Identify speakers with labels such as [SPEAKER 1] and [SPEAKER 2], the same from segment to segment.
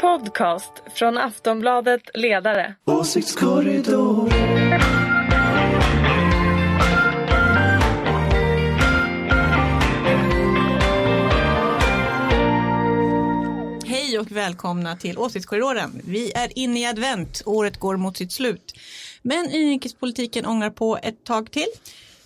[SPEAKER 1] podcast från Aftonbladet Ledare.
[SPEAKER 2] Åsiktskorridor.
[SPEAKER 3] Hej och välkomna till Åsiktskorridoren. Vi är inne i advent, året går mot sitt slut. Men inrikespolitiken ångar på ett tag till.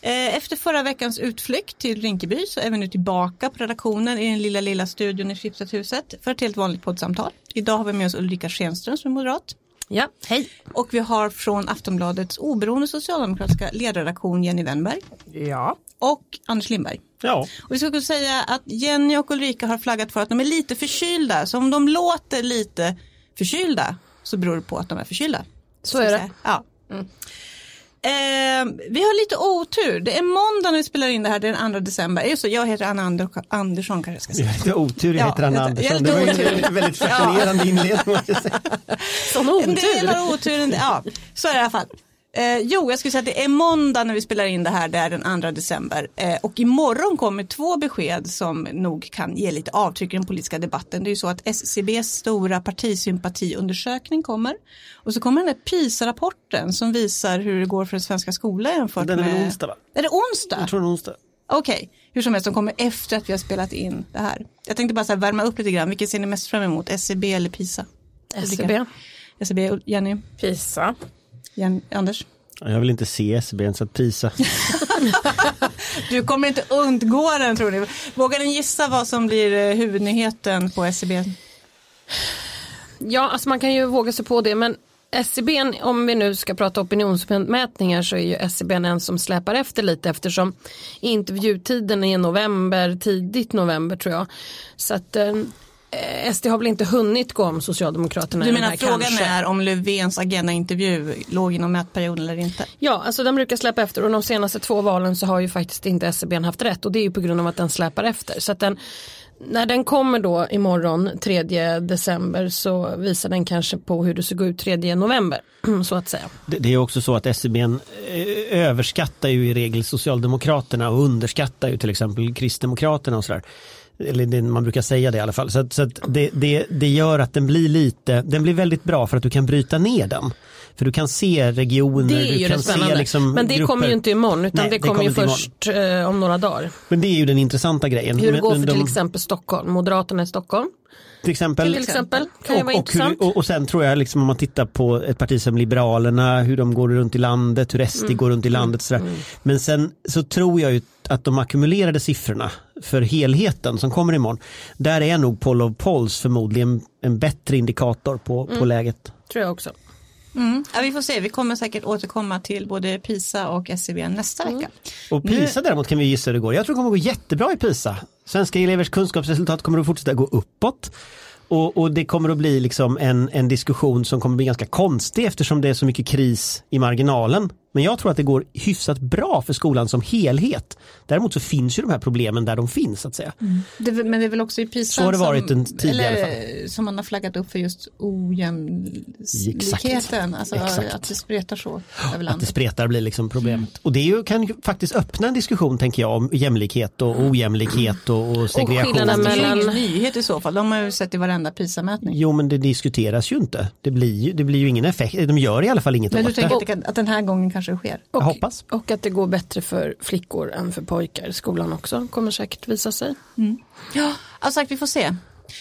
[SPEAKER 3] Eh, Efter förra veckans utflykt till Rinkeby så är vi nu tillbaka på redaktionen i den lilla, lilla studion i Schibstedhuset för ett helt vanligt poddsamtal. Idag har vi med oss Ulrika Schenström som är moderat.
[SPEAKER 4] Ja, hej.
[SPEAKER 3] Och vi har från Aftonbladets oberoende socialdemokratiska ledarredaktion Jenny Wennberg
[SPEAKER 4] Ja.
[SPEAKER 3] och Anders Lindberg.
[SPEAKER 2] Ja,
[SPEAKER 3] Och vi ska också säga att Jenny och Ulrika har flaggat för att de är lite förkylda. Så om de låter lite förkylda så beror det på att de är förkylda.
[SPEAKER 4] Så är det.
[SPEAKER 3] Ja. Eh, vi har lite otur. Det är måndag när vi spelar in det här, det är den 2 december. Är det så? Jag heter Anna Ander Andersson kanske jag ska
[SPEAKER 2] jag
[SPEAKER 3] säga.
[SPEAKER 2] har lite otur, jag
[SPEAKER 3] Ja,
[SPEAKER 2] heter Anna
[SPEAKER 3] jag-
[SPEAKER 2] Andersson.
[SPEAKER 3] jag
[SPEAKER 2] Det
[SPEAKER 3] är
[SPEAKER 2] var en väldigt fascinerande inledning. jag.
[SPEAKER 4] Sån
[SPEAKER 3] En
[SPEAKER 4] otur.
[SPEAKER 3] del har otur, en del, ja, så är det i alla fall. Eh, jo, jag skulle säga att det är måndag när vi spelar in det här, det är den 2 december. Eh, och imorgon kommer två besked som nog kan ge lite avtryck i den politiska debatten. Det är ju så att SCBs stora partisympatiundersökning kommer. Och så kommer den där PISA-rapporten som visar hur det går för den svenska skolan jämfört
[SPEAKER 2] Den är
[SPEAKER 3] med...
[SPEAKER 2] väl onsdag va?
[SPEAKER 3] Är det onsdag?
[SPEAKER 2] Jag tror det är onsdag.
[SPEAKER 3] Okej, hur som helst, de kommer efter att vi har spelat in det här. Jag tänkte bara så här, värma upp lite grann. Vilken ser ni mest fram emot? SCB eller PISA?
[SPEAKER 4] SCB.
[SPEAKER 3] SCB, Jenny,
[SPEAKER 4] Pisa.
[SPEAKER 3] Jen, Anders?
[SPEAKER 2] Ja, Jag vill inte se SCB så att prisa.
[SPEAKER 3] Du kommer inte undgå den tror ni. Vågar ni gissa vad som blir eh, huvudnyheten på SCB?
[SPEAKER 4] Ja, alltså man kan ju våga sig på det, men SCB, om vi nu ska prata opinionsmätningar så är ju SCB en som släpar efter lite eftersom intervjutiden är november, tidigt november tror jag. Så att eh, SD har väl inte hunnit gå om Socialdemokraterna
[SPEAKER 3] Du menar frågan
[SPEAKER 4] kanske.
[SPEAKER 3] är om Löfvens agendaintervju låg inom mätperioden eller inte?
[SPEAKER 4] Ja, alltså den brukar släppa efter och de senaste två valen så har ju faktiskt inte SCB haft rätt och det är ju på grund av att den släpar efter. Så att den, när den kommer då imorgon 3 december så visar den kanske på hur det såg ut 3 november så att säga.
[SPEAKER 2] Det, det är också så att SCB eh, överskattar ju i regel Socialdemokraterna och underskattar ju till exempel Kristdemokraterna och sådär. Eller det, man brukar säga det i alla fall. Så, så det, det, det gör att den blir lite, den blir väldigt bra för att du kan bryta ner den. För du kan se regioner,
[SPEAKER 4] Det
[SPEAKER 2] du
[SPEAKER 4] ju
[SPEAKER 2] kan
[SPEAKER 4] det
[SPEAKER 2] se liksom
[SPEAKER 4] Men det
[SPEAKER 2] grupper.
[SPEAKER 4] kommer ju inte imorgon utan
[SPEAKER 2] Nej,
[SPEAKER 4] det
[SPEAKER 2] det
[SPEAKER 4] kommer ju
[SPEAKER 2] kommer inte
[SPEAKER 4] först eh, om några dagar.
[SPEAKER 2] Men det är ju den intressanta grejen.
[SPEAKER 4] Hur det går för
[SPEAKER 2] men
[SPEAKER 4] till
[SPEAKER 2] de-
[SPEAKER 4] exempel Stockholm, Moderaterna i Stockholm.
[SPEAKER 2] Till exempel,
[SPEAKER 4] Till exempel kan ju vara
[SPEAKER 2] och, och, hur, och, och sen tror jag liksom om man tittar på ett parti som Liberalerna, hur de går runt i landet, hur SD
[SPEAKER 4] Mm.
[SPEAKER 2] går runt i landet. Sådär. Men sen så tror jag ju att de ackumulerade siffrorna för helheten som kommer imorgon, där är nog poll of polls förmodligen en bättre indikator på,
[SPEAKER 4] Mm.
[SPEAKER 2] på läget.
[SPEAKER 4] Tror jag också.
[SPEAKER 3] Mm. Ja, vi får se, vi kommer säkert återkomma till både PISA och SCB nästa vecka.
[SPEAKER 2] Och PISA däremot kan vi gissa hur det går. Jag tror det kommer gå jättebra i PISA. Svenska elevers kunskapsresultat kommer att fortsätta gå uppåt. Och, och det kommer att bli liksom en, en diskussion som kommer att bli ganska konstig eftersom det är så mycket kris i marginalen. Men jag tror att det går hyfsat bra för skolan som helhet. Däremot så finns ju de här problemen där de finns så att säga.
[SPEAKER 3] Det, men det är väl också i PISA
[SPEAKER 2] Så har det varit
[SPEAKER 3] som,
[SPEAKER 2] en tid
[SPEAKER 3] eller, som man har flaggat upp för just ojämlikheten. Alltså
[SPEAKER 2] Exakt.
[SPEAKER 3] att det spretar så över
[SPEAKER 2] Att det spretar blir liksom problemet. Och det är ju, kan ju faktiskt öppna en diskussion tänker jag om jämlikhet och ojämlikhet och, och segregation.
[SPEAKER 4] skillnaden
[SPEAKER 3] Det är ju
[SPEAKER 4] mellan-
[SPEAKER 3] ingen nyhet i så fall, de har ju sett i varenda PISA-mätning.
[SPEAKER 2] Jo men det diskuteras ju inte. Det blir ju, det blir ju ingen effekt. De gör i alla fall inget
[SPEAKER 3] Men du
[SPEAKER 2] åt det.
[SPEAKER 3] tänker att, det kan- att den här gången kanske det sker?
[SPEAKER 2] Jag hoppas.
[SPEAKER 4] Och att det går bättre för flickor än för pojkar i skolan också kommer säkert visa sig.
[SPEAKER 3] Ja, alltså sagt vi får se.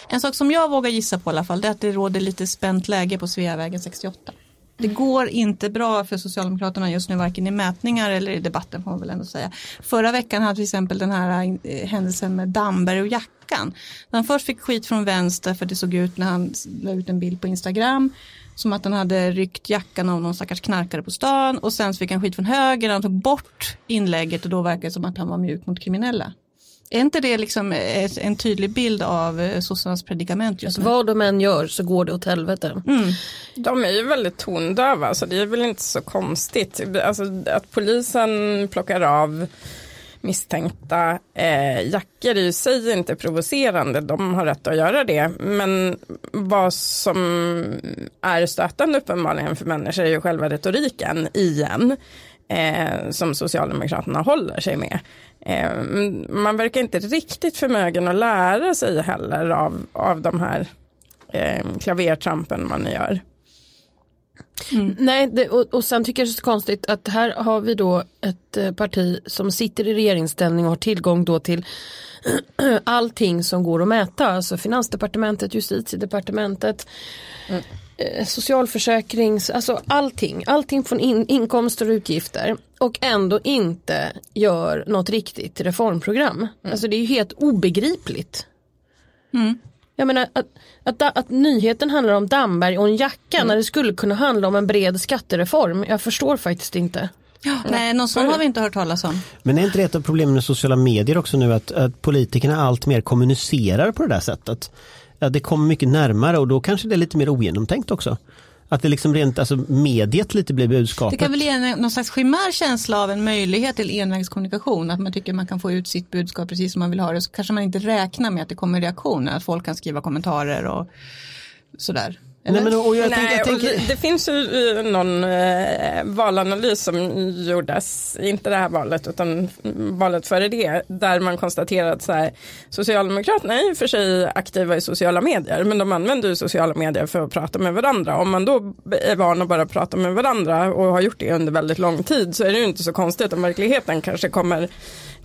[SPEAKER 3] En sak som jag vågar gissa på i alla fall det är att det råder lite spänt läge på Sveavägen 68. Det går inte bra för Socialdemokraterna just nu varken i mätningar eller i debatten får man väl ändå säga. Förra veckan hade till exempel den här eh, händelsen med Damberg och jackan. Han först fick skit från vänster för det såg ut när han la ut en bild på Instagram som att han hade ryckt jackan av någon stackars knarkare på stan och sen så fick han skit från höger han tog bort inlägget och då verkade det som att han var mjuk mot kriminella. Är inte det liksom ett- en tydlig bild av eh, sossarnas predikament just
[SPEAKER 4] Att
[SPEAKER 3] nu?
[SPEAKER 4] vad de än gör så går det åt helvete.
[SPEAKER 5] De är ju väldigt tondöva så det är väl inte så konstigt. Alltså, att polisen plockar av misstänkta eh, jackor i sig inte provocerande. De har rätt att göra det. Men vad som är stötande uppenbarligen för människor är ju själva retoriken igen. Eh, som Socialdemokraterna håller sig med. Eh, man verkar inte riktigt förmögen att lära sig heller av, av de här eh, klavertrampen man gör.
[SPEAKER 4] Nej, det, och, och sen tycker jag det är så konstigt att här har vi då ett eh, parti som sitter i regeringsställning och har tillgång då till allting som går att mäta, alltså Finansdepartementet, Justitiedepartementet, eh, socialförsäkrings, alltså allting, allting från in, inkomster och utgifter. Och ändå inte gör något riktigt reformprogram. Alltså det är ju helt obegripligt. Jag menar att, att, att nyheten handlar om Damberg och en jacka när det skulle kunna handla om en bred skattereform. Jag förstår faktiskt inte.
[SPEAKER 3] Nej, någon sån har vi inte hört talas om.
[SPEAKER 2] Men är inte det ett av problemen med sociala medier också nu att, att politikerna allt mer kommunicerar på det där sättet? Ja, det kommer mycket närmare och då kanske det är lite mer ogenomtänkt också. Att det liksom rent, alltså mediet lite blir budskapet.
[SPEAKER 3] Det kan väl ge en, någon slags skimär känsla av en möjlighet till envägskommunikation. Att man tycker man kan få ut sitt budskap precis som man vill ha det. Så kanske man inte räknar med att det kommer reaktioner. Att folk kan skriva kommentarer och sådär. Eller?
[SPEAKER 2] Nej, men, och jag
[SPEAKER 5] Nej,
[SPEAKER 2] tänker, jag
[SPEAKER 5] och
[SPEAKER 2] tänker,
[SPEAKER 5] Det finns ju eh, någon eh, valanalys som gjordes, inte det här valet utan valet före det, där man konstaterar att så här, Socialdemokraterna är ju för sig aktiva i sociala medier, men de använder ju sociala medier för att prata med varandra. Om man då är van att bara prata med varandra och har gjort det under väldigt lång tid så är det ju inte så konstigt om verkligheten kanske kommer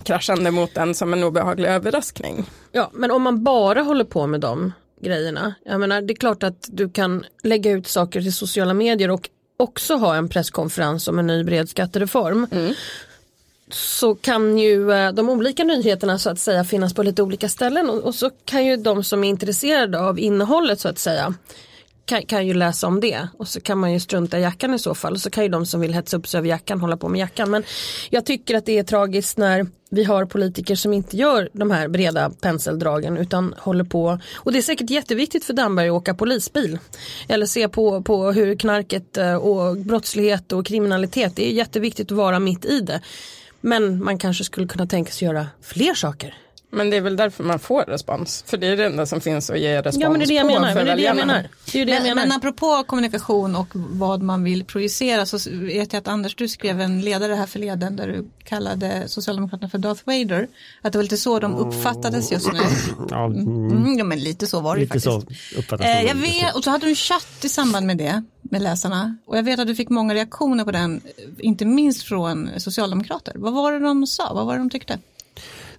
[SPEAKER 5] kraschande mot en som en obehaglig överraskning.
[SPEAKER 4] Ja, men om man bara håller på med de grejerna. Jag menar, det är klart att du kan lägga ut saker till sociala medier och också ha en presskonferens om en ny bred skattereform. Så kan ju eh, de olika nyheterna så att säga finnas på lite olika ställen och så kan ju de som är intresserade av innehållet så att säga kan, kan ju läsa om det. Och så kan man ju strunta i jackan i så fall. Och så kan ju de som vill hetsa upp sig över jackan hålla på med jackan. Men jag tycker att det är tragiskt när vi har politiker som inte gör de här breda penseldragen utan håller på. Och det är säkert jätteviktigt för Damberg att åka polisbil. Eller se på, på hur knarket eh, och brottslighet och kriminalitet det är jätteviktigt att vara mitt i det. Men man kanske skulle kunna tänka sig göra fler saker.
[SPEAKER 5] Men det är väl därför man får respons, för det är det enda som finns att ge respons
[SPEAKER 4] Ja men det är det jag menar, men det är det jag menar. Det är ju det jag
[SPEAKER 3] Men,
[SPEAKER 4] menar.
[SPEAKER 3] men apropå kommunikation och vad man vill projicera så vet jag att Anders du skrev en ledare här förleden där du kallade Socialdemokraterna för Darth Vader. Att det var lite så de uppfattades just nu.
[SPEAKER 2] ja, mm,
[SPEAKER 3] Mm, ja men lite så var det ju
[SPEAKER 2] lite
[SPEAKER 3] faktiskt.
[SPEAKER 2] så uppfattas
[SPEAKER 3] Eh, jag vet, och så hade du en chatt i samband med det med läsarna och jag vet att du fick många reaktioner på den, inte minst från socialdemokrater. Vad var det de sa? Vad var det de tyckte?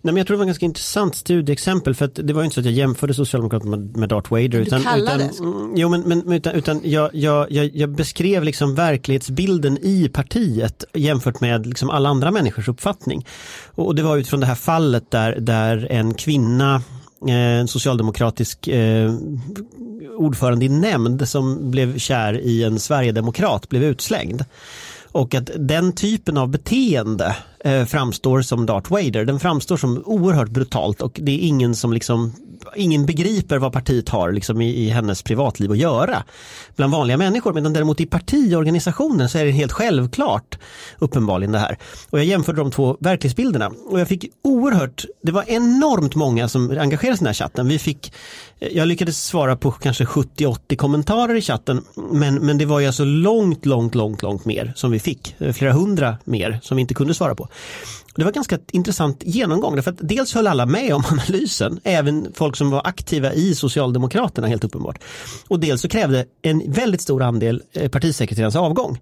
[SPEAKER 2] Nej, men jag tror det var ett ganska intressant studieexempel för att det var ju inte så att jag jämförde Socialdemokraterna med, med Darth Vader.
[SPEAKER 3] Du
[SPEAKER 2] utan,
[SPEAKER 3] kallade.
[SPEAKER 2] utan, mm, jo, men, men utan, utan jag, jag, jag, jag beskrev liksom verklighetsbilden i partiet jämfört med liksom alla andra människors uppfattning. Och, och det var utifrån det här fallet där, där en kvinna eh, en socialdemokratisk eh, ordförande i nämnd som blev kär i en sverigedemokrat blev utslängd. Och att den typen av beteende Eh, framstår som Darth Vader. Den framstår som oerhört brutalt och det är ingen som liksom Ingen begriper vad partiet har liksom i, i hennes privatliv att göra bland vanliga människor medan däremot i partiorganisationen så är det helt självklart uppenbarligen det här. Och jag jämförde de två verklighetsbilderna och jag fick oerhört, det var enormt många som engagerade sig i den här chatten. Vi fick, eh, jag lyckades svara på kanske 70-80 kommentarer i chatten men, men det var ju alltså långt, långt, långt, långt mer som vi fick. Eh, flera hundra mer som vi inte kunde svara på. Det var ganska intressant genomgång därför att dels höll alla med om analysen, även folk som var aktiva i Socialdemokraterna helt uppenbart. Och dels så krävde en väldigt stor andel eh, partisekreterarens avgång.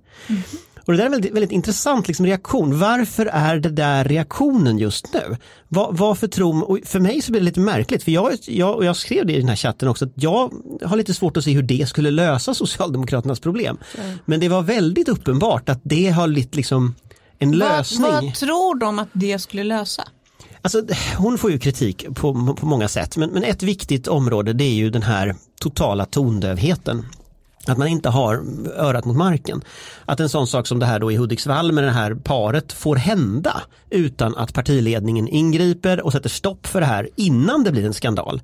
[SPEAKER 2] Och det där är en väldigt, väldigt intressant liksom reaktion. Varför är det där reaktionen just nu? Var, varför tror och För mig så blir det lite märkligt, för jag, jag, och jag skrev det i den här chatten också, att jag har lite svårt att se hur det skulle lösa Socialdemokraternas problem. Men det var väldigt uppenbart att det har lite liksom en lösning.
[SPEAKER 3] Vad, vad tror de att det skulle lösa?
[SPEAKER 2] Alltså, hon får ju kritik på, på många sätt men, men ett viktigt område det är ju den här totala tondövheten. Att man inte har örat mot marken. Att en sån sak som det här då i Hudiksvall med det här paret får hända utan att partiledningen ingriper och sätter stopp för det här innan det blir en skandal.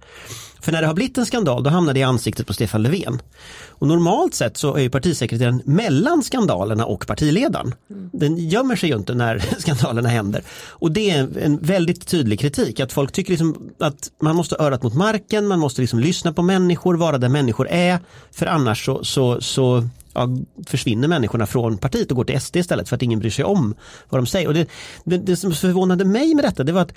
[SPEAKER 2] För när det har blivit en skandal då hamnar det i ansiktet på Stefan Löfven. Och normalt sett så är ju partisekreteraren mellan skandalerna och partiledaren. Den gömmer sig ju inte när skandalerna händer. Och det är en väldigt tydlig kritik att folk tycker liksom att man måste örat mot marken, man måste liksom lyssna på människor, vara där människor är. För annars så, så, så ja, försvinner människorna från partiet och går till SD istället för att ingen bryr sig om vad de säger. Och det, det, det som förvånade mig med detta det var att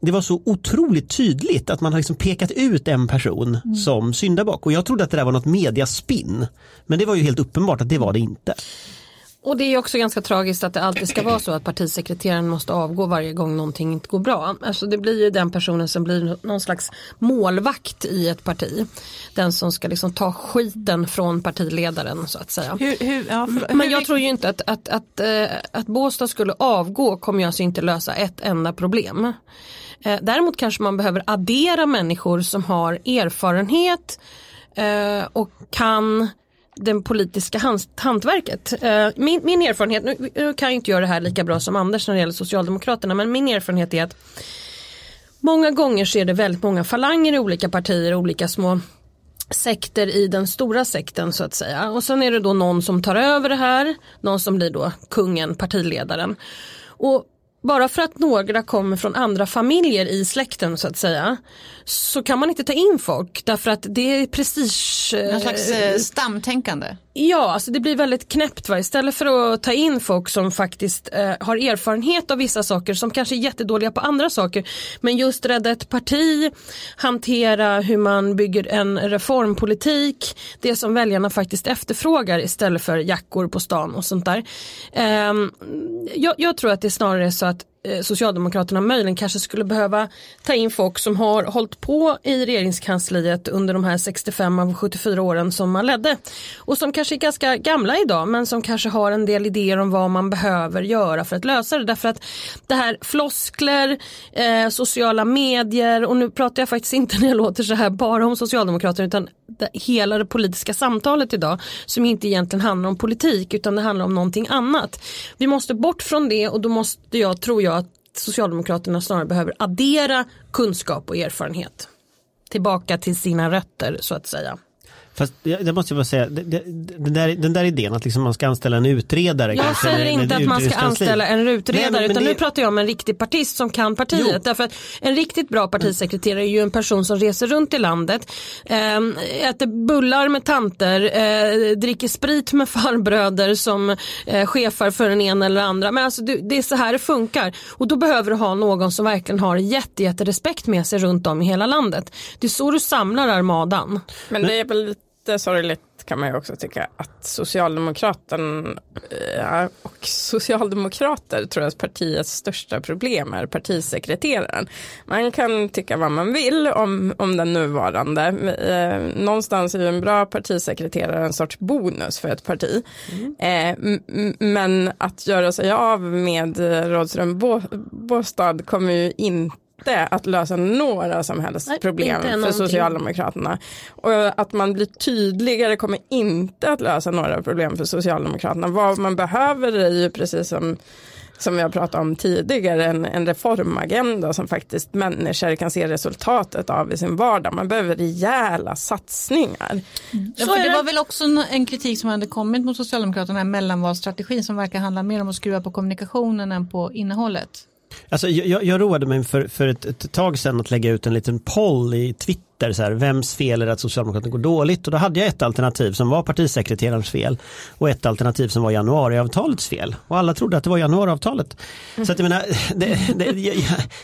[SPEAKER 2] det var så otroligt tydligt att man har liksom pekat ut en person mm. som syndabock och jag trodde att det där var något mediaspinn. Men det var ju helt uppenbart att det var det inte.
[SPEAKER 4] Och det är också ganska tragiskt att det alltid ska vara så att partisekreteraren måste avgå varje gång någonting inte går bra. Alltså det blir ju den personen som blir någon slags målvakt i ett parti. Den som ska liksom ta skiten från partiledaren så att säga.
[SPEAKER 3] Hur, hur, ja, för,
[SPEAKER 4] Men jag tror ju inte att, att, att, att, eh, att Båstad skulle avgå kommer ju alltså inte lösa ett enda problem. Eh, däremot kanske man behöver addera människor som har erfarenhet eh, och kan den politiska hantverket. Eh, min, min erfarenhet, nu, kan jag inte göra det här lika bra som Anders när det gäller Socialdemokraterna men min erfarenhet är att många gånger så är det väldigt många falanger i olika partier, olika små sekter i den stora sekten så att säga. Och sen är det då någon som tar över det här, någon som blir då kungen, partiledaren. Och bara för att några kommer från andra familjer i släkten så att säga så kan man inte ta in folk därför att det är prestige.
[SPEAKER 3] Någon slags eh, stamtänkande.
[SPEAKER 4] Ja, alltså det blir väldigt knäppt. Va? Istället för att ta in folk som faktiskt eh, har erfarenhet av vissa saker som kanske är jättedåliga på andra saker. Men just rädda ett parti, hantera hur man bygger en reformpolitik. Det som väljarna faktiskt efterfrågar istället för jackor på stan och sånt där. Eh, jag, jag tror att det är snarare så att Eh, Socialdemokraterna möjligen kanske skulle behöva ta in folk som har hållit på i regeringskansliet under de här 65 av 74 åren som man ledde. Och som kanske är ganska gamla idag men som kanske har en del idéer om vad man behöver göra för att lösa det. Därför att det här floskler, eh, sociala medier och nu pratar jag faktiskt inte när jag låter så här bara om Socialdemokraterna utan hela det politiska samtalet idag som inte egentligen handlar om politik utan det handlar om någonting annat. Vi måste bort från det och då måste jag, tror jag, att Socialdemokraterna snarare behöver addera kunskap och erfarenhet. Tillbaka till sina rötter så att säga.
[SPEAKER 2] Fast det måste jag bara säga, den där, den där idén att liksom man ska anställa en utredare.
[SPEAKER 4] Jag kanske, säger inte att man ska anställa en utredare Nej, men, utan det... nu pratar jag om en riktig partist som kan partiet. Jo. Därför att en riktigt bra partisekreterare är ju en person som reser runt i landet, äh, äter bullar med tanter, äh, dricker sprit med farbröder som äh, chefar för den ena eller andra. Men alltså det är så här det funkar och då behöver du ha någon som verkligen har jätte, jätte respekt med sig runt om i hela landet. Det är så du samlar armadan.
[SPEAKER 5] Men det är väl lite sorgligt kan man ju också tycka att Socialdemokraten ja, och socialdemokrater tror att partiets största problem är partisekreteraren. Man kan tycka vad man vill om, om den nuvarande. Eh, någonstans är ju en bra partisekreterare en sorts bonus för ett parti. Mm. Eh, men att göra sig av med Rådström Båstad kommer ju inte inte att lösa några som helst Nej, problem för någonting. Socialdemokraterna. Och att man blir tydligare kommer inte att lösa några problem för Socialdemokraterna. Vad man behöver är ju precis som som vi har pratat om tidigare, en, en reformagenda som faktiskt människor kan se resultatet av i sin vardag. Man behöver rejäla satsningar.
[SPEAKER 3] Mm. Ja, för det var väl också en kritik som hade kommit mot Socialdemokraterna, mellanvalsstrategin som verkar handla mer om att skruva på kommunikationen än på innehållet.
[SPEAKER 2] Alltså, jag, jag roade mig för, för ett, ett tag sedan att lägga ut en liten poll i Twitter Twitter, så här, vems fel är det att Socialdemokraterna går dåligt? Och då hade jag ett alternativ som var partisekreterarens fel och ett alternativ som var januariavtalets fel. Och alla trodde att det var januariavtalet. Så att jag menar, det, det, jag,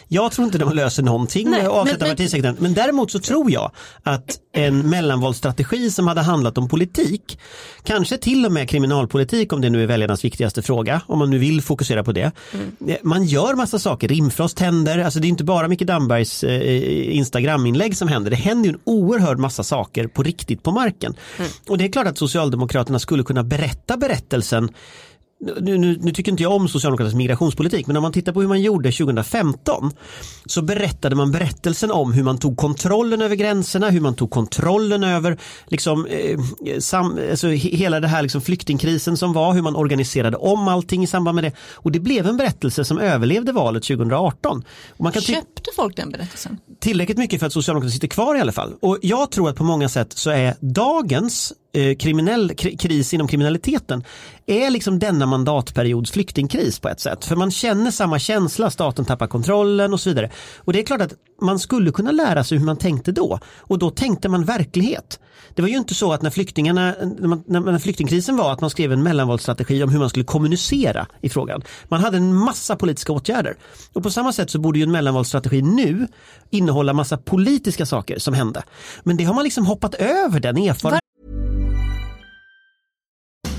[SPEAKER 2] jag, tror inte de löser någonting med att avsätta partisekreteraren. Men däremot så tror jag att en mellanvalsstrategi som hade handlat om politik, kanske till och med kriminalpolitik om det nu är väljarnas viktigaste fråga, om man nu vill fokusera på det. Mm. Man gör massa saker, Rimfrost händer, alltså det är inte bara Micke Dambergs eh, Instagram-inlägg som händer, händer ju en oerhörd massa saker på riktigt på marken. Mm. Och det är klart att Socialdemokraterna skulle kunna berätta berättelsen nu, nu, nu, tycker inte jag om Socialdemokraternas migrationspolitik men om man tittar på hur man gjorde 2015 så berättade man berättelsen om hur man tog kontrollen över gränserna, hur man tog kontrollen över liksom, eh, sam, alltså, hela det här liksom, flyktingkrisen som var, hur man organiserade om allting i samband med det. Och det blev en berättelse som överlevde valet 2018. Och man kan
[SPEAKER 3] Köpte folk den berättelsen?
[SPEAKER 2] Tillräckligt mycket för att Socialdemokraterna sitter kvar i alla fall. Och jag tror att på många sätt så är dagens eh, kriminell kri- kris inom kriminaliteten är liksom denna mandatperiods flyktingkris på ett sätt. För man känner samma känsla, staten tappar kontrollen och så vidare. Och det är klart att man skulle kunna lära sig hur man tänkte då. Och då tänkte man verklighet. Det var ju inte så att när, flyktingarna, när, man, när flyktingkrisen var att man skrev en mellanvalsstrategi om hur man skulle kommunicera i frågan. Man hade en massa politiska åtgärder. Och på samma sätt så borde ju en mellanvalsstrategi nu innehålla massa politiska saker som hände. Men det har man liksom hoppat över den erfarenheten.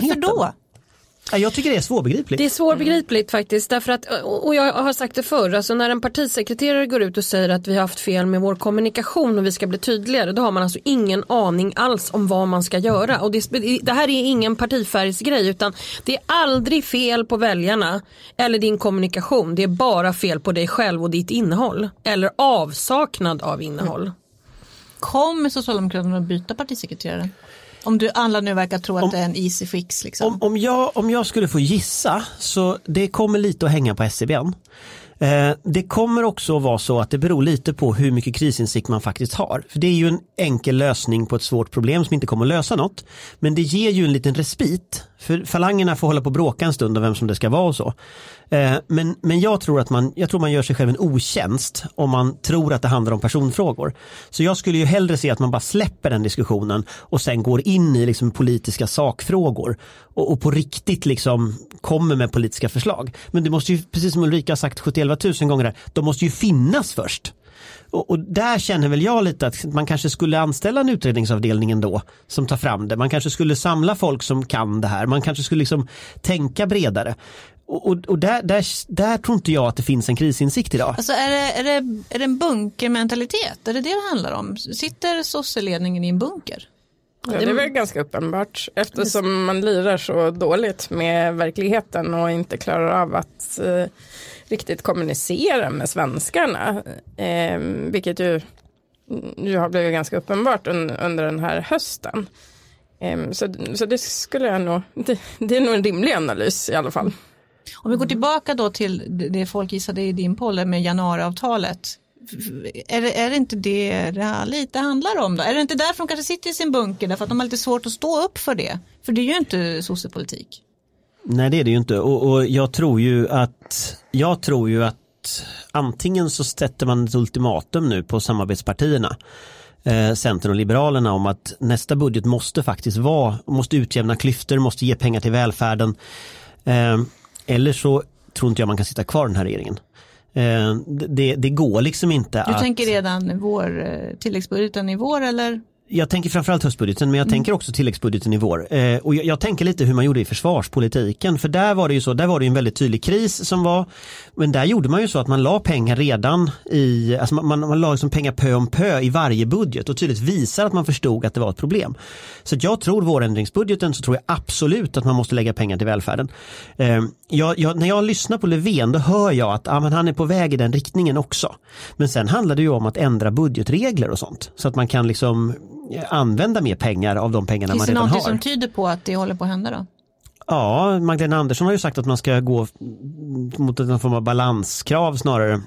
[SPEAKER 3] För då?
[SPEAKER 2] Ja, jag tycker det är svårbegripligt.
[SPEAKER 4] Det är svårbegripligt faktiskt därför att, och jag har sagt det förr, alltså när en partisekreterare går ut och säger att vi har haft fel med vår kommunikation och vi ska bli tydligare, då har man alltså ingen aning alls om vad man ska göra. Och det, det här är ingen partifärgsgrej utan det är aldrig fel på väljarna eller din kommunikation, det är bara fel på dig själv och ditt innehåll. Eller avsaknad av innehåll.
[SPEAKER 3] Kommer Socialdemokraterna att byta partisekreterare? Om du alla nu verkar tro att
[SPEAKER 2] Om-
[SPEAKER 3] det är en easy fix. Liksom.
[SPEAKER 2] Om, om, jag, om jag skulle få gissa så det kommer lite att hänga på SCBn. Eh, det kommer också att vara så att det beror lite på hur mycket krisinsikt man faktiskt har. För det är ju en enkel lösning på ett svårt problem som inte kommer att lösa något. Men det ger ju en liten respit. För falangerna får hålla på och bråka en stund om vem som det ska vara och så. Eh, men, men jag tror att man, jag tror man gör sig själv en otjänst om man tror att det handlar om personfrågor. Så jag skulle ju hellre se att man bara släpper den diskussionen och sen går in i liksom politiska sakfrågor och, och på riktigt liksom kommer med politiska förslag. Men det måste ju, precis som Ulrika har sagt 71 000 gånger, här, de måste ju finnas först. Och, och där känner väl jag lite att man kanske skulle anställa en utredningsavdelning ändå som tar fram det. Man kanske skulle samla folk som kan det här. Man kanske skulle liksom tänka bredare. Och, och, och där, där, där tror inte jag att det finns en krisinsikt idag.
[SPEAKER 3] Alltså är det, är, det, är det en bunkermentalitet? Är det det det handlar om? Sitter sosseledningen i en bunker?
[SPEAKER 5] Ja, det är väl ganska uppenbart eftersom man lirar så dåligt med verkligheten och inte klarar av att eh, riktigt kommunicera med svenskarna. Eh, vilket ju, ju har blivit ganska uppenbart un, under den här hösten. Eh, så, så det skulle jag nog, det, det är nog en rimlig analys i alla fall.
[SPEAKER 3] Om vi går tillbaka då till det- folk gissade i din poll med januariavtalet. Är det, är det inte det det här lite handlar om då? Är det inte därför de kanske sitter i sin bunker? Därför att de har lite svårt att stå upp för det? För det är ju inte sossepolitik.
[SPEAKER 2] Nej det är det ju inte och, och jag tror ju att jag tror ju att antingen så sätter man ett ultimatum nu på samarbetspartierna eh, Centern och Liberalerna om att nästa budget måste faktiskt vara, måste utjämna klyftor, måste ge pengar till välfärden. Eh, eller så tror inte jag man kan sitta kvar den här regeringen. Eh, det, det går liksom inte
[SPEAKER 3] Du
[SPEAKER 2] att...
[SPEAKER 3] tänker redan vår eh, tilläggsbudgeten i vår eller?
[SPEAKER 2] Jag tänker framförallt höstbudgeten men jag tänker också tilläggsbudgeten i vår. Eh, och jag, jag tänker lite hur man gjorde i försvarspolitiken för där var det ju så, där var det en väldigt tydlig kris som var. Men där gjorde man ju så att man la pengar redan i, alltså man, man, man la liksom pengar pö om pö i varje budget och tydligt visar att man förstod att det var ett problem. Så jag tror vårändringsbudgeten så tror jag absolut att man måste lägga pengar till välfärden. Eh, jag, jag, när jag lyssnar på Löfven då hör jag att ah, men han är på väg i den riktningen också. Men sen handlar det ju om att ändra budgetregler och sånt så att man kan liksom använda mer pengar av de pengarna
[SPEAKER 3] Finns
[SPEAKER 2] man
[SPEAKER 3] det
[SPEAKER 2] redan har.
[SPEAKER 3] som tyder på att det håller på att hända då?
[SPEAKER 2] Ja, Magdalena Andersson har ju sagt att man ska gå mot en form av balanskrav snarare.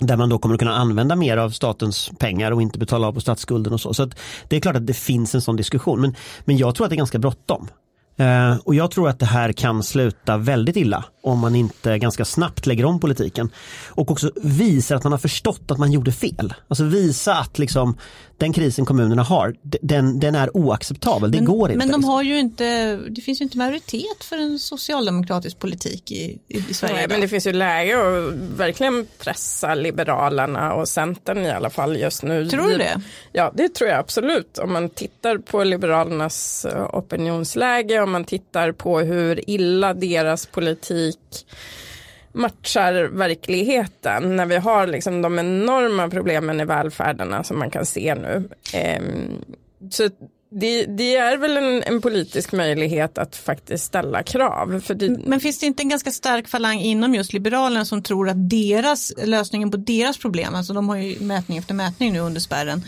[SPEAKER 2] Där man då kommer att kunna använda mer av statens pengar och inte betala av på statsskulden och så. Så det är klart att det finns en sån diskussion. Men, men jag tror att det är ganska bråttom. Eh, och jag tror att det här kan sluta väldigt illa om man inte ganska snabbt lägger om politiken. Och också visar att man har förstått att man gjorde fel. Alltså visa att liksom, den krisen kommunerna har, den, den är oacceptabel. Det går inte.
[SPEAKER 3] Men de
[SPEAKER 2] liksom.
[SPEAKER 3] har ju inte, det finns ju inte majoritet för en socialdemokratisk politik i, i, Sverige.
[SPEAKER 5] Nej,
[SPEAKER 3] idag.
[SPEAKER 5] men det finns ju läge att verkligen pressa Liberalerna och Centern i alla fall just nu.
[SPEAKER 3] Tror du det?
[SPEAKER 5] Ja, det tror jag absolut. Om man tittar på Liberalernas eh, opinionsläge, om man tittar på hur illa deras politik matchar verkligheten när vi har liksom de enorma problemen i välfärden som man kan se nu. Ehm, så det, det, är väl en, en, politisk möjlighet att faktiskt ställa krav. Det...
[SPEAKER 3] Men finns det inte en ganska stark falang inom just Liberalerna som tror att deras, lösningen på deras problem, alltså de har ju mätning efter mätning nu under spärren,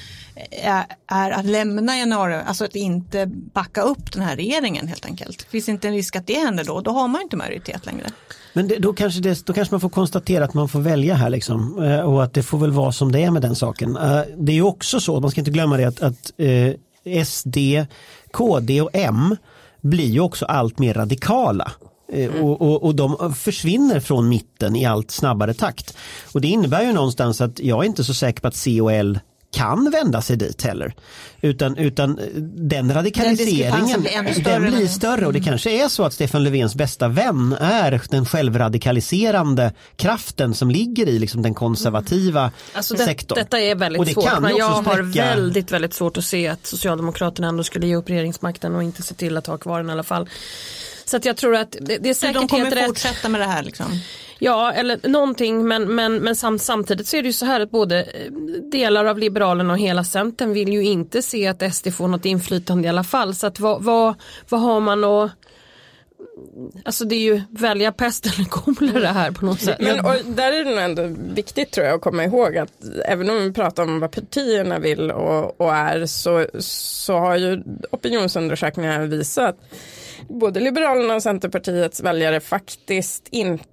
[SPEAKER 3] är, att lämna januari, alltså att inte backa upp den här regeringen helt enkelt. Finns inte en risk att det händer då? Då har man inte majoritet längre.
[SPEAKER 2] Men det, då, kanske det, då kanske man får konstatera att man får välja här liksom eh, och att det får väl vara som det är med den saken. Eh, det är ju också så, man ska inte glömma det att, att eh, SD, KD och M blir ju också allt mer radikala. Mm. Och, och, och, de försvinner från mitten i allt snabbare takt. Och det innebär ju någonstans att jag är inte så säker på att C och L kan vända sig dit heller. Utan, utan den radikaliseringen den blir, större, den blir större och det kanske är så att Stefan Löfvens bästa vän är den självradikaliserande kraften som ligger i liksom den konservativa mm. alltså det, sektorn.
[SPEAKER 4] Detta är väldigt det svårt men jag spräcka... har väldigt väldigt svårt att se att Socialdemokraterna ändå skulle ge upp regeringsmakten och inte se till att ha kvar den i alla fall. Så att jag tror att det, det är säkert
[SPEAKER 3] de kommer
[SPEAKER 4] helt rätt.
[SPEAKER 3] fortsätta med det här liksom?
[SPEAKER 4] Ja, eller någonting men, men, men sam, samtidigt så är det ju så här att både eh, delar av Liberalerna och hela Centern vill ju inte se att SD får något inflytande i alla fall. Så att vad, vad, vad har man att Alltså det är ju välja pest eller kolera här på något sätt.
[SPEAKER 5] Men och där är det nog ändå viktigt tror jag att komma ihåg att även om vi pratar om vad partierna vill och, och är så, så har ju opinionsundersökningar visat både Liberalerna och Centerpartiets väljare faktiskt inte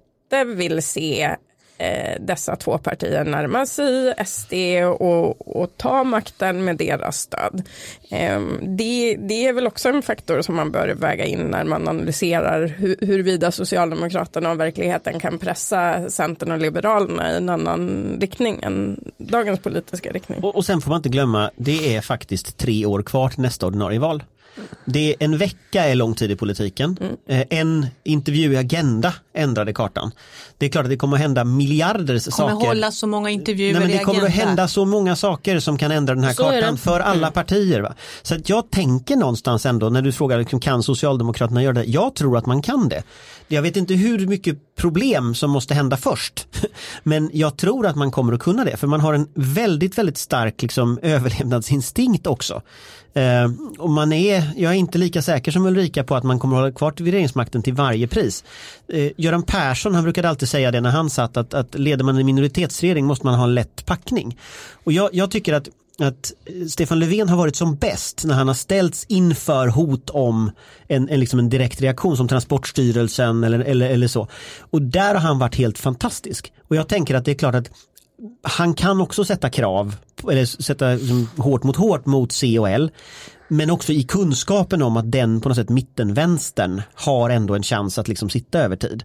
[SPEAKER 5] vill se eh, dessa två partier närma sig SD och, och ta makten med deras stöd. Eh, det, det, är väl också en faktor som man bör väga in när man analyserar hur, huruvida Socialdemokraterna och verkligheten kan pressa Centern och Liberalerna i en annan riktning än dagens politiska riktning.
[SPEAKER 2] Och, och sen får man inte glömma, det är faktiskt tre år kvar till nästa ordinarie val. Det är en vecka är lång tid i politiken. Mm. Eh, en intervju i Agenda ändrade kartan. Det är klart att det kommer att hända miljarders saker.
[SPEAKER 3] Det kommer hålla så många intervjuer
[SPEAKER 2] Nej, men
[SPEAKER 3] Det
[SPEAKER 2] kommer
[SPEAKER 3] att
[SPEAKER 2] hända så många saker som kan ändra den här så kartan för alla mm. partier. Va? Så att jag tänker någonstans ändå när du frågar liksom, kan Socialdemokraterna göra det? Jag tror att man kan det. Jag vet inte hur mycket problem som måste hända först. Men jag tror att man kommer att kunna det för man har en väldigt, väldigt stark liksom, överlevnadsinstinkt också. Eh, och man är, jag är inte lika säker som Ulrika på att man kommer att hålla kvar vid regeringsmakten till varje pris. Eh, Göran Persson han brukade alltid säga det när han satt att, att leder man en minoritetsregering måste man ha en lätt packning. Och jag, jag tycker att att Stefan Löfven har varit som bäst när han har ställts inför hot om en, en, liksom en direkt reaktion som Transportstyrelsen eller, eller, eller så. Och där har han varit helt fantastisk. Och jag tänker att det är klart att han kan också sätta krav, eller sätta liksom, hårt mot hårt mot C och L. Men också i kunskapen om att den på något sätt mittenvänstern har ändå en chans att liksom sitta över tid.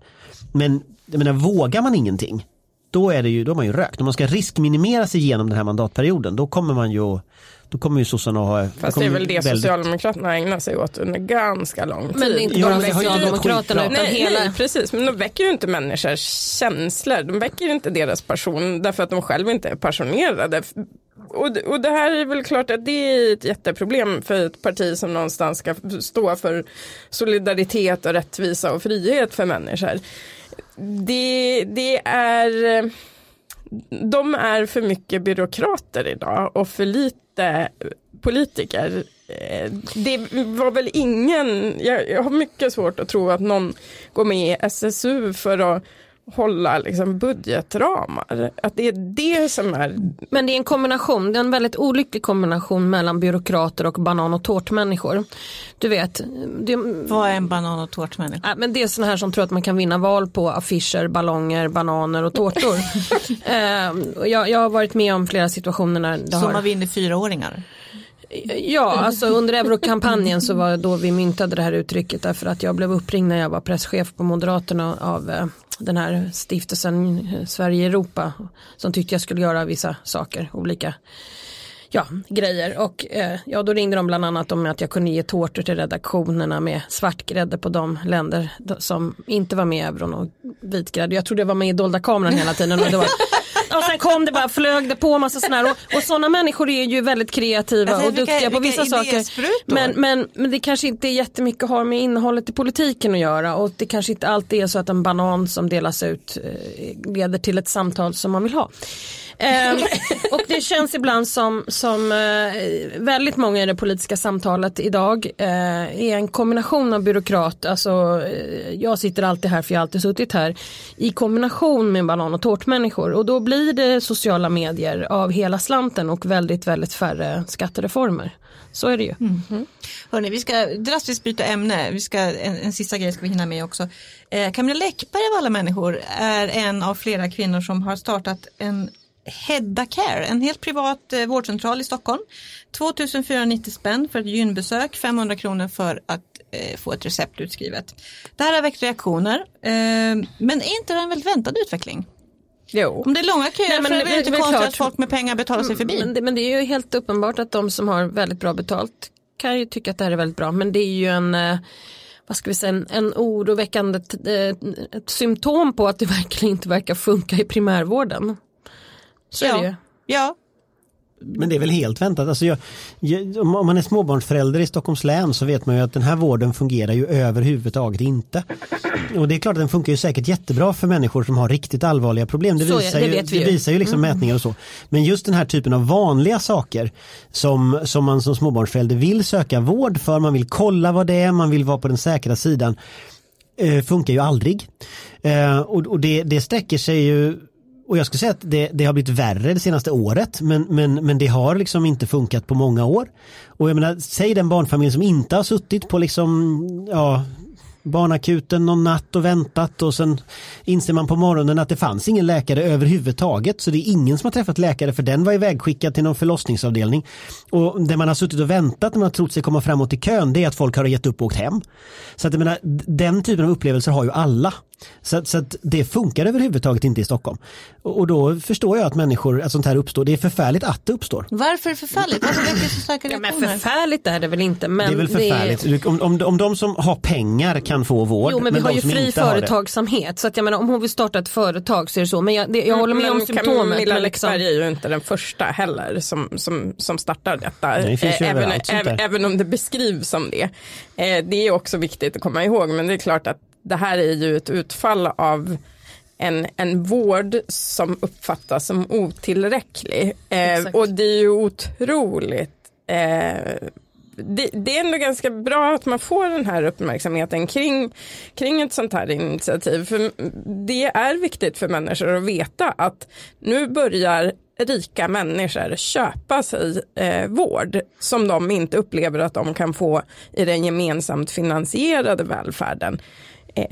[SPEAKER 2] Men jag menar, vågar man ingenting, då är, det ju, då är man ju rökt. Om man ska riskminimera sig genom den här mandatperioden, då kommer man ju då kommer ju sossarna ha...
[SPEAKER 5] Fast det är väl det väldigt... Socialdemokraterna ägnar sig åt under ganska lång tid.
[SPEAKER 4] Men inte bara Socialdemokraterna utan
[SPEAKER 5] nej,
[SPEAKER 4] hela...
[SPEAKER 5] Nej, precis, men de väcker ju inte människors känslor. De väcker ju inte deras passion därför att de själva inte är passionerade. Och, och det här är väl klart att det är ett jätteproblem för ett parti som någonstans ska stå för solidaritet och rättvisa och frihet för människor. Det, det är de är för mycket byråkrater idag och för lite politiker. Eh, det var väl ingen, jag, har mycket svårt att tro att någon går med i SSU för att hålla liksom budgetramar. Att det är det som är...
[SPEAKER 4] Men det är en kombination, det är en väldigt olycklig kombination mellan byråkrater och banan och tårtmänniskor. Du vet. Det...
[SPEAKER 3] Vad är en banan och tårtmänniska?
[SPEAKER 4] Äh, men det är sådana här som tror att man kan vinna val på affischer, ballonger, bananer och tårtor. uh, jag, jag har varit med om flera situationer när det
[SPEAKER 3] Som har... man vinner fyraåringar?
[SPEAKER 4] Ja, alltså under eurokampanjen så var det då vi myntade det här uttrycket därför att jag blev uppringd när jag var presschef på Moderaterna av eh, den här stiftelsen eh, Sverige Europa som tyckte jag skulle göra vissa saker, olika ja, grejer och eh, ja, då ringde de bland annat om att jag kunde ge tårtor till redaktionerna med svartgrädde på de länder som inte var med i euron och vitgrädde. Jag trodde jag var med i dolda kameran hela tiden. Och det var och sen kom det bara, flög det på massa sådana här. Och, och sådana människor är ju väldigt kreativa
[SPEAKER 3] Alltså,
[SPEAKER 4] och
[SPEAKER 3] vilka-
[SPEAKER 4] duktiga på vissa saker. Men, men, men det kanske inte jättemycket har med innehållet i politiken att göra och det kanske inte alltid är så att en banan som delas ut eh, leder till ett samtal som man vill ha. Ehm, och det känns ibland som, som eh, väldigt många i det politiska samtalet idag eh, är en kombination av byråkrat, alltså eh, jag sitter alltid här för jag har alltid suttit här, i kombination med banan och tårtmänniskor och då blir det sociala medier av hela slanten och väldigt, väldigt färre skattereformer. Så är det ju. Mhm.
[SPEAKER 3] Hörni, vi ska drastiskt byta ämne. Vi ska, en, en sista grej ska vi hinna med också. Eh, Camilla Läckberg av alla människor är en av flera kvinnor som har startat en Hedda Care, en helt privat eh, vårdcentral i Stockholm. 2490 spänn för ett gynbesök, 500 kronor för att eh, få ett recept utskrivet. Det här har väckt reaktioner, eh, men är inte det en väldigt väntad utveckling?
[SPEAKER 5] Jo.
[SPEAKER 3] Om det är långa köer
[SPEAKER 4] Nej, men
[SPEAKER 3] så är det väl inte konstigt
[SPEAKER 4] klart.
[SPEAKER 3] att folk med pengar betalar sig förbi.
[SPEAKER 4] Men det, men det är ju helt uppenbart att de som har väldigt bra betalt kan ju tycka att det här är väldigt bra men det är ju en eh, vad ska vi säga, en, en oroväckande eh, ett symptom på att det verkligen inte verkar funka i primärvården. Så är det ju.
[SPEAKER 3] ja. ja,
[SPEAKER 2] Men det är väl helt väntat. Alltså jag, jag, om man är småbarnsförälder i Stockholms län så vet man ju att den här vården fungerar ju överhuvudtaget inte. Och det är klart att den funkar ju säkert jättebra för människor som har riktigt allvarliga problem. Det
[SPEAKER 4] Så är-
[SPEAKER 2] visar,
[SPEAKER 4] det
[SPEAKER 2] ju, det
[SPEAKER 4] ju.
[SPEAKER 2] visar ju liksom mätningar och så. Men just den här typen av vanliga saker som, som man som småbarnsförälder vill söka vård för, man vill kolla vad det är, man vill vara på den säkra sidan eh, funkar ju aldrig. Eh, och och det, det sträcker sig ju och jag skulle säga att det, det har blivit värre det senaste året men, men, men det har liksom inte funkat på många år. Och jag menar, säg den barnfamilj som inte har suttit på liksom, ja, barnakuten någon natt och väntat och sen inser man på morgonen att det fanns ingen läkare överhuvudtaget så det är ingen som har träffat läkare för den var ivägskickad till någon förlossningsavdelning. Och det man har suttit och väntat när man har trott sig komma framåt i kön det är att folk har gett upp och åkt hem. Så att jag menar, den typen av upplevelser har ju alla. Så, så att det funkar överhuvudtaget inte i Stockholm. Och, och då förstår jag att människor, att sånt här uppstår. Det är förfärligt att det uppstår.
[SPEAKER 3] varför är det förfärligt? Varför väcker det så starka
[SPEAKER 4] Ja, men förfärligt är det väl inte. Men
[SPEAKER 2] det är väl förfärligt. Om, om, om de som har pengar kan få vård.
[SPEAKER 4] Jo men vi har ju fri företagsamhet så att jag menar om hon vill starta ett företag så är det så. Men jag, det, jag håller med om
[SPEAKER 5] Men
[SPEAKER 4] symptomet.
[SPEAKER 5] Camilla
[SPEAKER 4] men liksom-
[SPEAKER 5] är ju inte den första heller som, som, som startar detta.
[SPEAKER 2] Nej, det finns ju
[SPEAKER 5] Eh, även, även, även om det beskrivs som det. Eh, det är också viktigt att komma ihåg men det är klart att det här är ju ett utfall av en, en vård som uppfattas som otillräcklig. Eh, och det är ju otroligt eh, det, det är ändå ganska bra att man får den här uppmärksamheten kring, kring ett sånt här initiativ. För det är viktigt för människor att veta att nu börjar rika människor köpa sig eh, vård som de inte upplever att de kan få i den gemensamt finansierade välfärden. Eh,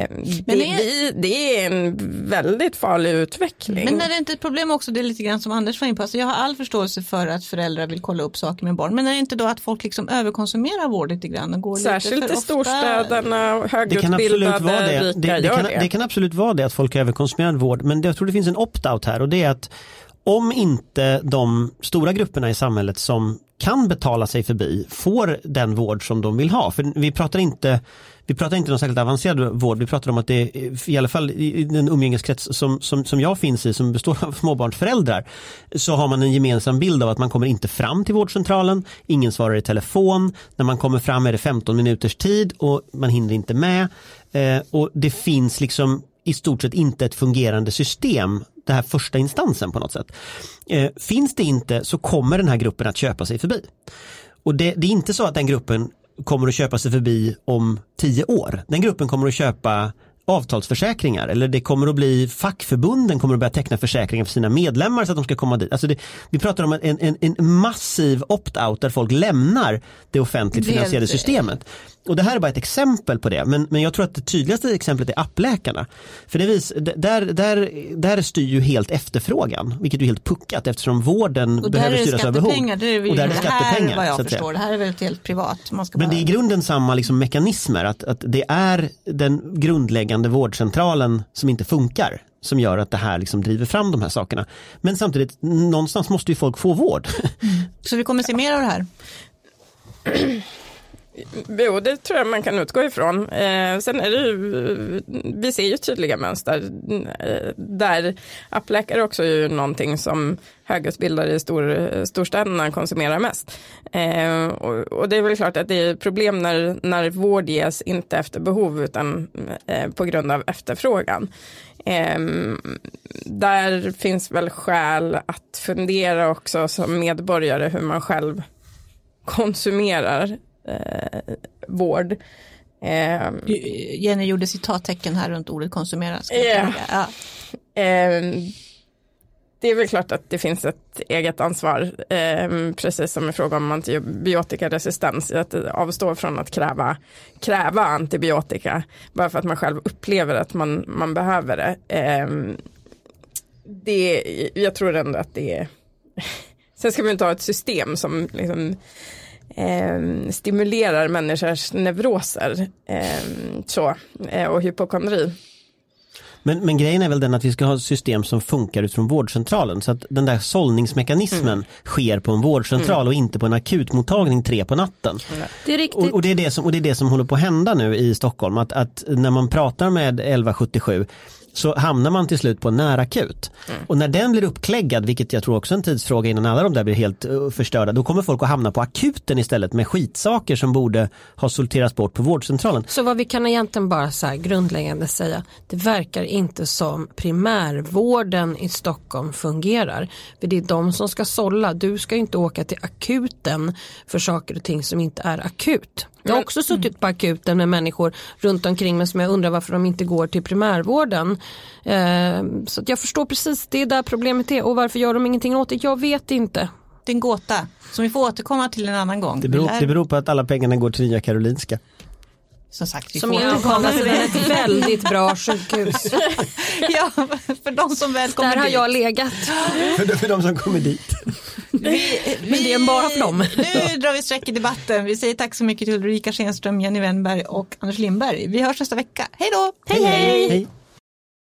[SPEAKER 5] det,
[SPEAKER 3] är-
[SPEAKER 5] vi, det är en väldigt farlig utveckling.
[SPEAKER 3] Men är det inte ett problem också, det är lite grann som Anders var in på, alltså jag har all förståelse för att föräldrar vill kolla upp saker med barn, men är det inte då att folk liksom överkonsumerar vård lite grann och går lite
[SPEAKER 5] Särskilt
[SPEAKER 3] för
[SPEAKER 5] i storstäderna,
[SPEAKER 2] Det kan absolut
[SPEAKER 5] högutbildade,
[SPEAKER 2] vara det.
[SPEAKER 5] rika
[SPEAKER 2] Det, det,
[SPEAKER 5] gör
[SPEAKER 2] kan,
[SPEAKER 5] det.
[SPEAKER 2] det kan absolut vara det att folk överkonsumerar vård men jag tror det finns en opt-out här och det är att om inte de stora grupperna i samhället som kan betala sig förbi får den vård som de vill ha. För vi pratar inte vi pratar inte om särskilt avancerad vård, vi pratar om att det är, i alla fall i den umgängeskrets som, som, som jag finns i, som består av småbarnsföräldrar, så har man en gemensam bild av att man kommer inte fram till vårdcentralen, ingen svarar i telefon, när man kommer fram är det 15 minuters tid och man hinner inte med. Eh, och det finns liksom i stort sett inte ett fungerande system, det här första instansen på något sätt. Eh, finns det inte så kommer den här gruppen att köpa sig förbi. Och det, det är inte så att den gruppen kommer att köpa sig förbi om tio år. Den gruppen kommer att köpa avtalsförsäkringar eller det kommer att bli fackförbunden kommer att börja teckna försäkringar för sina medlemmar så att de ska komma dit. Alltså det, vi pratar om en, en, en massiv opt-out där folk lämnar det offentligt finansierade systemet. Och det här är bara ett exempel på det men, men jag tror att det tydligaste exemplet är appläkarna. För det vis, där, där, där styr ju helt efterfrågan vilket är helt puckat eftersom vården
[SPEAKER 3] Och
[SPEAKER 2] behöver styras över behov.
[SPEAKER 3] skattepengar,
[SPEAKER 2] Och där är
[SPEAKER 3] det
[SPEAKER 2] det
[SPEAKER 3] här
[SPEAKER 2] skattepengar.
[SPEAKER 3] vad jag förstår, det här är väl helt privat.
[SPEAKER 2] Men det är i
[SPEAKER 3] bara...
[SPEAKER 2] grunden samma liksom mekanismer, att, att det är den grundläggande vårdcentralen som inte funkar som gör att det här liksom driver fram de här sakerna. Men samtidigt, någonstans måste ju folk få vård.
[SPEAKER 3] Så vi kommer se mer av det här.
[SPEAKER 5] Jo, det tror jag man kan utgå ifrån. Eh, sen är det ju, vi ser ju tydliga mönster mm, eh, där appläkare också är ju någonting som högutbildade i stor, storstäderna konsumerar mest. Eh, och, och, det är väl klart att det är problem när, när vård ges inte efter behov utan eh, på grund av efterfrågan. Eh, där finns väl skäl att fundera också som medborgare hur man själv konsumerar eh, vård.
[SPEAKER 3] Eh, Jenny gjorde citattecken här runt ordet konsumera.
[SPEAKER 5] Yeah. Ja. Eh, det är väl klart att det finns ett eget ansvar, eh, precis som i fråga om antibiotikaresistens, att avstå från att kräva, kräva antibiotika, bara för att man själv upplever att man, man behöver det. Eh, det. Jag tror ändå att det är, sen ska vi inte ha ett system som liksom eh, stimulerar människors neuroser eh, så, och hypokondri.
[SPEAKER 2] Men, men grejen är väl den att vi ska ha system som funkar utifrån vårdcentralen så att den där sållningsmekanismen mm. sker på en vårdcentral mm. och inte på en akutmottagning tre på natten.
[SPEAKER 4] Mm. Det är riktigt.
[SPEAKER 2] Och, och, det är det som, och det är det som håller på att hända nu i Stockholm att, att när man pratar med 1177 så hamnar man till slut på en närakut. Mm. Och när den blir uppkläggad, vilket jag tror också är en tidsfråga innan alla de där blir helt uh, förstörda, då kommer folk att hamna på akuten istället med skitsaker som borde ha sorterats bort på vårdcentralen.
[SPEAKER 4] Så vad vi kan egentligen bara så grundläggande säga, det verkar inte som primärvården i Stockholm fungerar. För det är de som ska sålla, du ska inte åka till akuten för saker och ting som inte är akut. Jag har också suttit på akuten med människor runt omkring mig som jag undrar varför de inte går till primärvården. Eh, så jag förstår precis, det är där problemet är och varför gör de ingenting åt det? Jag vet inte.
[SPEAKER 3] Det är en gåta som vi får återkomma till en annan gång.
[SPEAKER 2] Det beror, det beror på att alla pengarna går till Nya Karolinska.
[SPEAKER 3] Som sagt, vi
[SPEAKER 4] som återkomma till ett väldigt bra sjukhus.
[SPEAKER 3] ja, för de som väl kommer
[SPEAKER 4] Där
[SPEAKER 3] dit.
[SPEAKER 4] har jag legat.
[SPEAKER 2] för, för de som kommer dit.
[SPEAKER 3] Vi,
[SPEAKER 4] Men det är bara för dem.
[SPEAKER 3] Nu drar vi streck i debatten. Vi säger tack så mycket till Ulrika Schenström, Jenny Wennberg och Anders Lindberg. Vi hörs nästa vecka. Hej då!
[SPEAKER 4] hej! hej. hej.